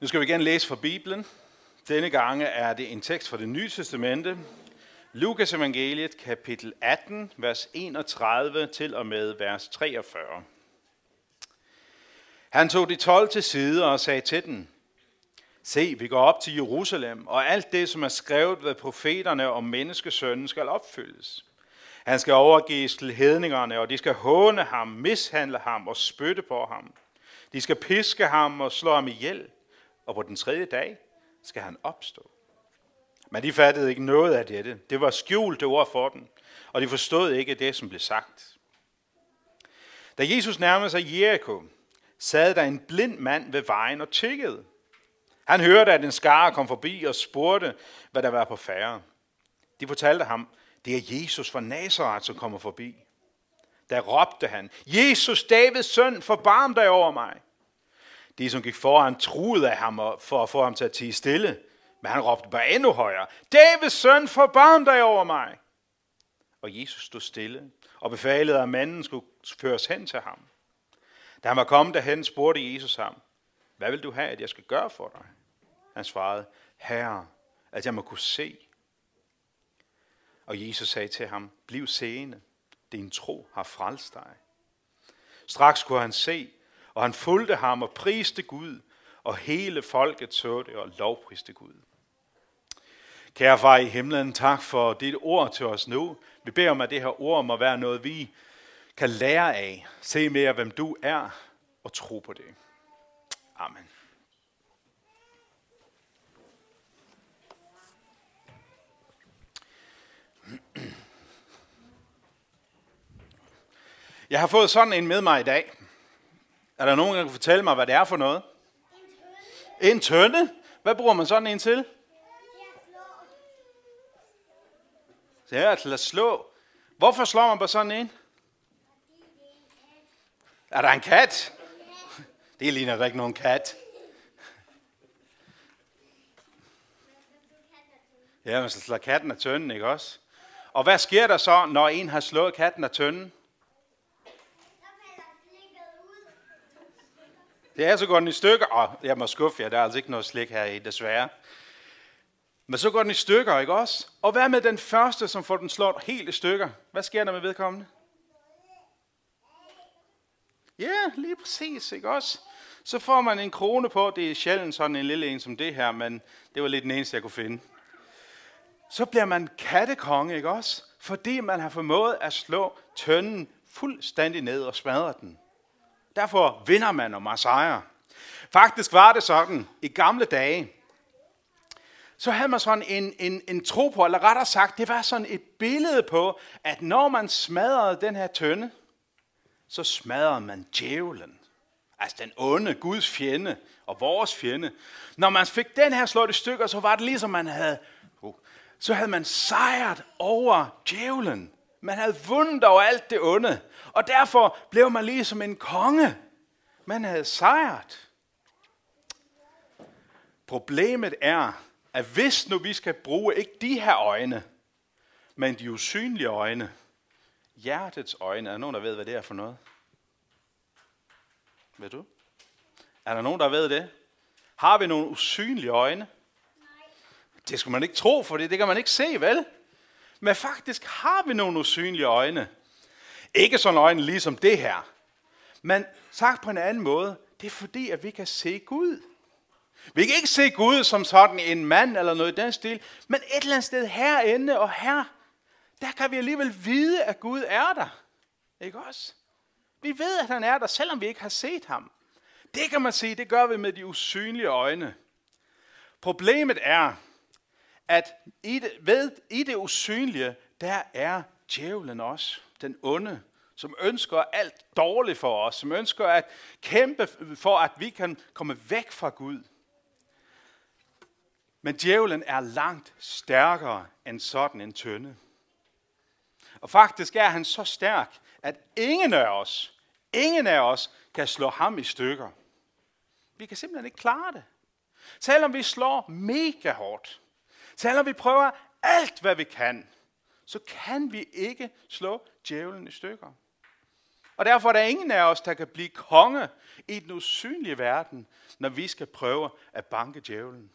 Nu skal vi igen læse fra Bibelen. Denne gang er det en tekst fra det nye testamente. Lukas evangeliet, kapitel 18, vers 31 til og med vers 43. Han tog de 12 til side og sagde til dem, Se, vi går op til Jerusalem, og alt det, som er skrevet ved profeterne om menneskesønnen, skal opfyldes. Han skal overgives til hedningerne, og de skal håne ham, mishandle ham og spytte på ham. De skal piske ham og slå ham ihjel, og på den tredje dag skal han opstå. Men de fattede ikke noget af dette. Det var skjulte ord for dem, og de forstod ikke det, som blev sagt. Da Jesus nærmede sig Jericho, sad der en blind mand ved vejen og tikkede. Han hørte, at en skare kom forbi og spurgte, hvad der var på færre. De fortalte ham, det er Jesus fra Nazareth, som kommer forbi. Der råbte han, Jesus, Davids søn, forbarm dig over mig. De, som gik foran, truede af ham for at få ham til at tige stille. Men han råbte bare endnu højere, Davids søn, forbarm dig over mig. Og Jesus stod stille og befalede, at manden skulle føres hen til ham. Da han var kommet derhen, spurgte Jesus ham, hvad vil du have, at jeg skal gøre for dig? Han svarede, Herre, at jeg må kunne se. Og Jesus sagde til ham, bliv seende, din tro har frelst dig. Straks kunne han se, og han fulgte ham og priste Gud, og hele folket så det og lovpriste Gud. Kære far i himlen, tak for dit ord til os nu. Vi beder om, at det her ord må være noget, vi kan lære af. Se mere, hvem du er, og tro på det. Amen. Jeg har fået sådan en med mig i dag. Er der nogen, der kan fortælle mig, hvad det er for noget? En tønde. En tønde? Hvad bruger man sådan en til? Det er til at slå. Hvorfor slår man på sådan en? Er der en kat? Det ligner da ikke nogen kat. Ja, man slår katten af tønden, ikke også? Og hvad sker der så, når en har slået katten af tønden? Det er så går den i stykker. Og jeg må skuffe jer, der er altså ikke noget slik her i, desværre. Men så går den i stykker, ikke også? Og hvad med den første, som får den slået helt i stykker? Hvad sker der med vedkommende? Ja, lige præcis, ikke også? Så får man en krone på, det er sjældent sådan en lille en som det her, men det var lidt den eneste, jeg kunne finde. Så bliver man kattekonge, ikke også? Fordi man har formået at slå tønden fuldstændig ned og smadre den. Derfor vinder man, og man sejrer. Faktisk var det sådan, i gamle dage, så havde man sådan en, en, en tro på, eller rettere sagt, det var sådan et billede på, at når man smadrede den her tønde, så smadrede man djævlen. Altså den onde, Guds fjende og vores fjende. Når man fik den her slået i stykker, så var det ligesom man havde, uh, så havde man sejret over djævlen. Man havde vundet over alt det onde. Og derfor blev man ligesom en konge. Man havde sejret. Problemet er, at hvis nu vi skal bruge ikke de her øjne, men de usynlige øjne, hjertets øjne, er der nogen, der ved, hvad det er for noget? Ved du? Er der nogen, der ved det? Har vi nogle usynlige øjne? Nej. Det skulle man ikke tro, for det, det kan man ikke se, vel? Men faktisk har vi nogle usynlige øjne. Ikke sådan øjne ligesom det her. Men sagt på en anden måde, det er fordi, at vi kan se Gud. Vi kan ikke se Gud som sådan en mand eller noget i den stil, men et eller andet sted herinde og her, der kan vi alligevel vide, at Gud er der. Ikke også? Vi ved, at han er der, selvom vi ikke har set ham. Det kan man sige, det gør vi med de usynlige øjne. Problemet er, at i det, ved, i det usynlige, der er djævlen også, den onde, som ønsker alt dårligt for os, som ønsker at kæmpe for, at vi kan komme væk fra Gud. Men djævlen er langt stærkere end sådan en tønde. Og faktisk er han så stærk, at ingen af os, ingen af os kan slå ham i stykker. Vi kan simpelthen ikke klare det. Selvom vi slår mega hårdt, selvom vi prøver alt, hvad vi kan, så kan vi ikke slå djævlen i stykker. Og derfor er der ingen af os, der kan blive konge i den usynlige verden, når vi skal prøve at banke djævlen.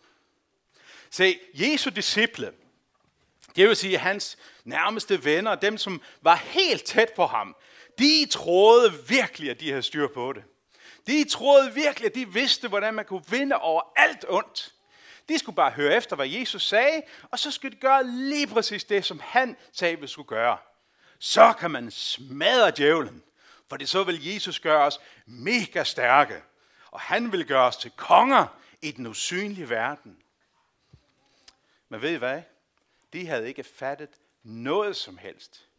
Se, Jesu disciple, det vil sige hans nærmeste venner, dem som var helt tæt på ham, de troede virkelig, at de havde styr på det. De troede virkelig, at de vidste, hvordan man kunne vinde over alt ondt. De skulle bare høre efter, hvad Jesus sagde, og så skulle de gøre lige præcis det, som han sagde, vi skulle gøre. Så kan man smadre djævlen, for det så vil Jesus gøre os mega stærke, og han vil gøre os til konger i den usynlige verden. Men ved I hvad? De havde ikke fattet noget som helst.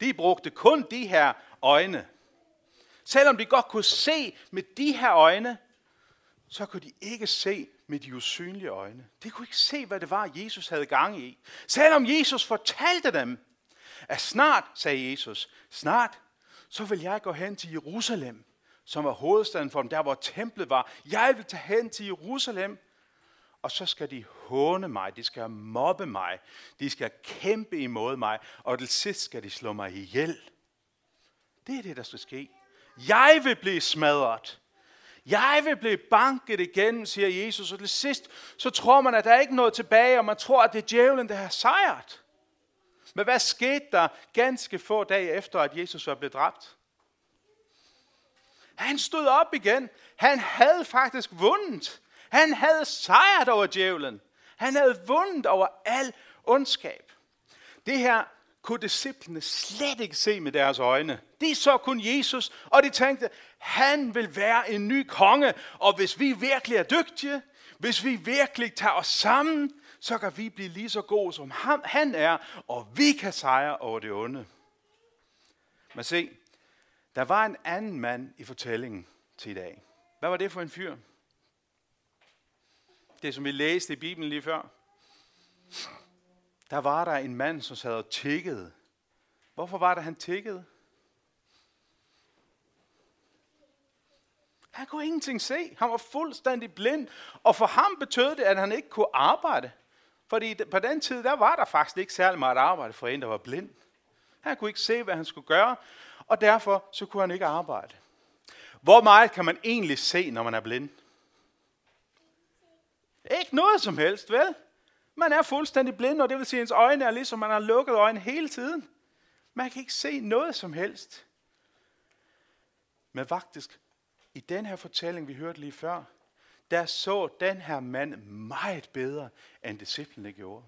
De brugte kun de her øjne. Selvom de godt kunne se med de her øjne, så kunne de ikke se med de usynlige øjne. De kunne ikke se, hvad det var, Jesus havde gang i. Selvom Jesus fortalte dem, at snart, sagde Jesus, snart, så vil jeg gå hen til Jerusalem, som var hovedstaden for dem, der hvor templet var. Jeg vil tage hen til Jerusalem, og så skal de håne mig, de skal mobbe mig, de skal kæmpe imod mig, og til sidst skal de slå mig ihjel. Det er det, der skal ske. Jeg vil blive smadret. Jeg vil blive banket igen, siger Jesus. Og til sidst, så tror man, at der er ikke noget tilbage, og man tror, at det er djævlen, der har sejret. Men hvad skete der ganske få dage efter, at Jesus var blevet dræbt? Han stod op igen. Han havde faktisk vundet. Han havde sejret over djævlen. Han havde vundet over al ondskab. Det her kunne disciplene slet ikke se med deres øjne. De så kun Jesus, og de tænkte, han vil være en ny konge, og hvis vi virkelig er dygtige, hvis vi virkelig tager os sammen, så kan vi blive lige så gode som ham, han er, og vi kan sejre over det onde. Men se, der var en anden mand i fortællingen til i dag. Hvad var det for en fyr? Det, som vi læste i Bibelen lige før. Der var der en mand, som sad og tikkede. Hvorfor var det, han tikkede? Han kunne ingenting se. Han var fuldstændig blind. Og for ham betød det, at han ikke kunne arbejde. Fordi på den tid, der var der faktisk ikke særlig meget arbejde for en, der var blind. Han kunne ikke se, hvad han skulle gøre, og derfor så kunne han ikke arbejde. Hvor meget kan man egentlig se, når man er blind? Ikke noget som helst, vel? Man er fuldstændig blind, og det vil sige, at ens øjne er ligesom, man har lukket øjnene hele tiden. Man kan ikke se noget som helst. Men faktisk, i den her fortælling, vi hørte lige før, der så den her mand meget bedre, end disciplene gjorde.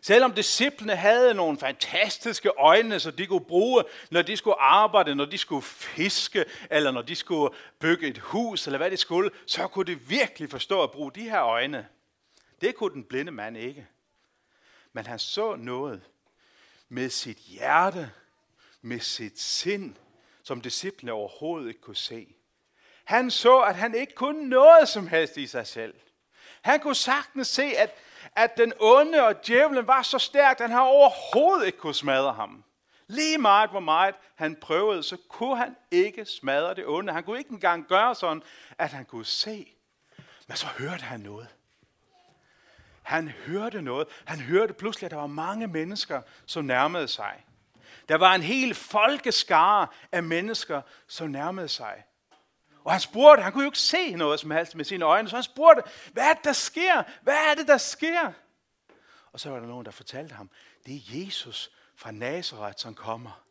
Selvom disciplene havde nogle fantastiske øjne, så de kunne bruge, når de skulle arbejde, når de skulle fiske, eller når de skulle bygge et hus, eller hvad de skulle, så kunne de virkelig forstå at bruge de her øjne. Det kunne den blinde mand ikke. Men han så noget med sit hjerte, med sit sind, som disciplene overhovedet ikke kunne se. Han så, at han ikke kunne noget som helst i sig selv. Han kunne sagtens se, at, at den onde og djævlen var så stærk, at han overhovedet ikke kunne smadre ham. Lige meget hvor meget han prøvede, så kunne han ikke smadre det onde. Han kunne ikke engang gøre sådan, at han kunne se. Men så hørte han noget. Han hørte noget. Han hørte pludselig, at der var mange mennesker, som nærmede sig. Der var en hel folkeskare af mennesker, som nærmede sig. Og han spurgte, han kunne jo ikke se noget som helst med sine øjne, så han spurgte, hvad er det, der sker? Hvad er det, der sker? Og så var der nogen, der fortalte ham, det er Jesus fra Nazareth, som kommer.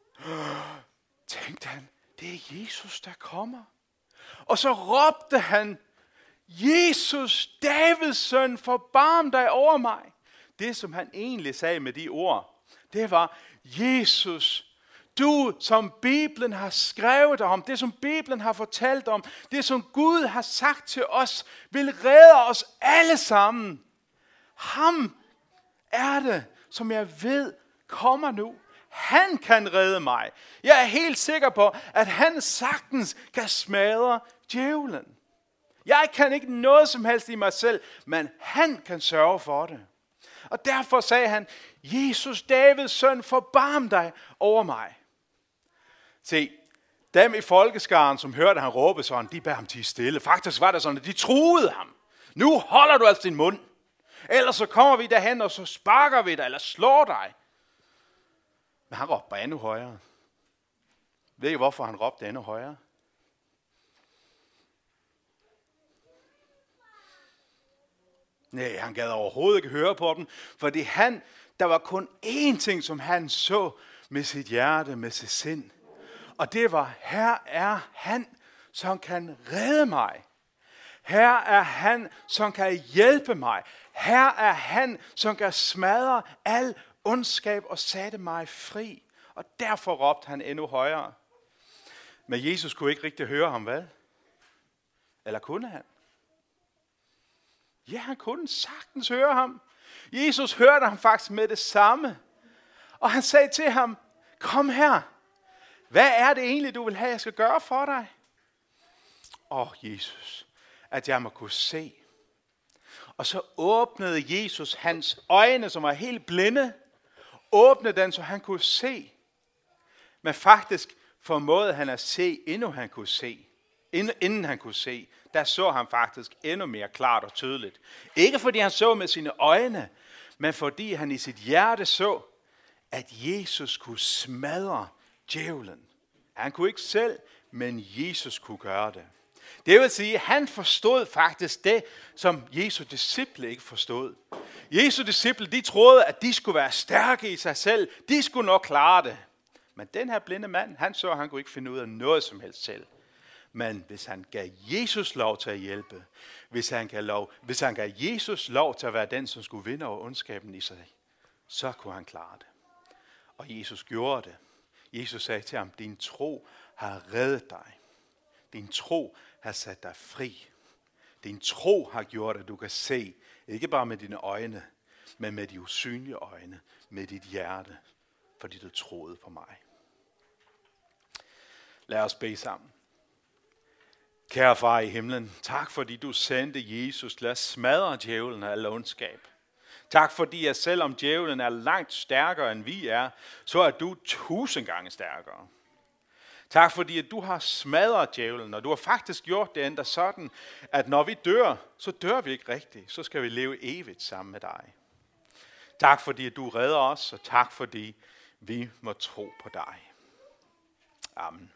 Tænkte han, det er Jesus, der kommer. Og så råbte han, Jesus, Davids søn, forbarm dig over mig. Det, som han egentlig sagde med de ord, det var, Jesus, du, som Bibelen har skrevet om, det som Bibelen har fortalt om, det som Gud har sagt til os, vil redde os alle sammen. Ham er det, som jeg ved kommer nu. Han kan redde mig. Jeg er helt sikker på, at han sagtens kan smadre djævlen. Jeg kan ikke noget som helst i mig selv, men han kan sørge for det. Og derfor sagde han, Jesus, Davids søn, forbarm dig over mig. Se, dem i folkeskaren, som hørte han råbe sådan, de bad ham til stille. Faktisk var det sådan, at de truede ham. Nu holder du altså din mund. Ellers så kommer vi derhen, og så sparker vi dig, eller slår dig. Men han råbte bare endnu højere. Ved I, hvorfor han råbte endnu højere? Nej, han gad overhovedet ikke høre på dem, fordi han, der var kun én ting, som han så med sit hjerte, med sit sind. Og det var, her er han, som kan redde mig. Her er han, som kan hjælpe mig. Her er han, som kan smadre al ondskab og sætte mig fri. Og derfor råbte han endnu højere. Men Jesus kunne ikke rigtig høre ham, hvad? Eller kunne han? Ja, han kunne sagtens høre ham. Jesus hørte ham faktisk med det samme. Og han sagde til ham, kom her. Hvad er det egentlig, du vil have, jeg skal gøre for dig? Åh, oh, Jesus, at jeg må kunne se. Og så åbnede Jesus hans øjne, som var helt blinde, åbnede den, så han kunne se. Men faktisk formåede han at se, endnu han kunne se. Inden han kunne se, der så han faktisk endnu mere klart og tydeligt. Ikke fordi han så med sine øjne, men fordi han i sit hjerte så, at Jesus kunne smadre djævlen. Han kunne ikke selv, men Jesus kunne gøre det. Det vil sige, at han forstod faktisk det, som Jesu disciple ikke forstod. Jesu disciple, de troede, at de skulle være stærke i sig selv. De skulle nok klare det. Men den her blinde mand, han så, at han kunne ikke finde ud af noget som helst selv. Men hvis han gav Jesus lov til at hjælpe, hvis han gav, lov, hvis han gav Jesus lov til at være den, som skulle vinde over ondskaben i sig, så kunne han klare det. Og Jesus gjorde det. Jesus sagde til ham, din tro har reddet dig. Din tro har sat dig fri. Din tro har gjort, at du kan se, ikke bare med dine øjne, men med de usynlige øjne, med dit hjerte, fordi du troede på mig. Lad os bede sammen. Kære far i himlen, tak fordi du sendte Jesus Lad os smadre djævlen af ondskab. Tak fordi, at selvom djævlen er langt stærkere end vi er, så er du tusind gange stærkere. Tak fordi, at du har smadret djævlen, og du har faktisk gjort det endda sådan, at når vi dør, så dør vi ikke rigtigt. Så skal vi leve evigt sammen med dig. Tak fordi, at du redder os, og tak fordi, vi må tro på dig. Amen.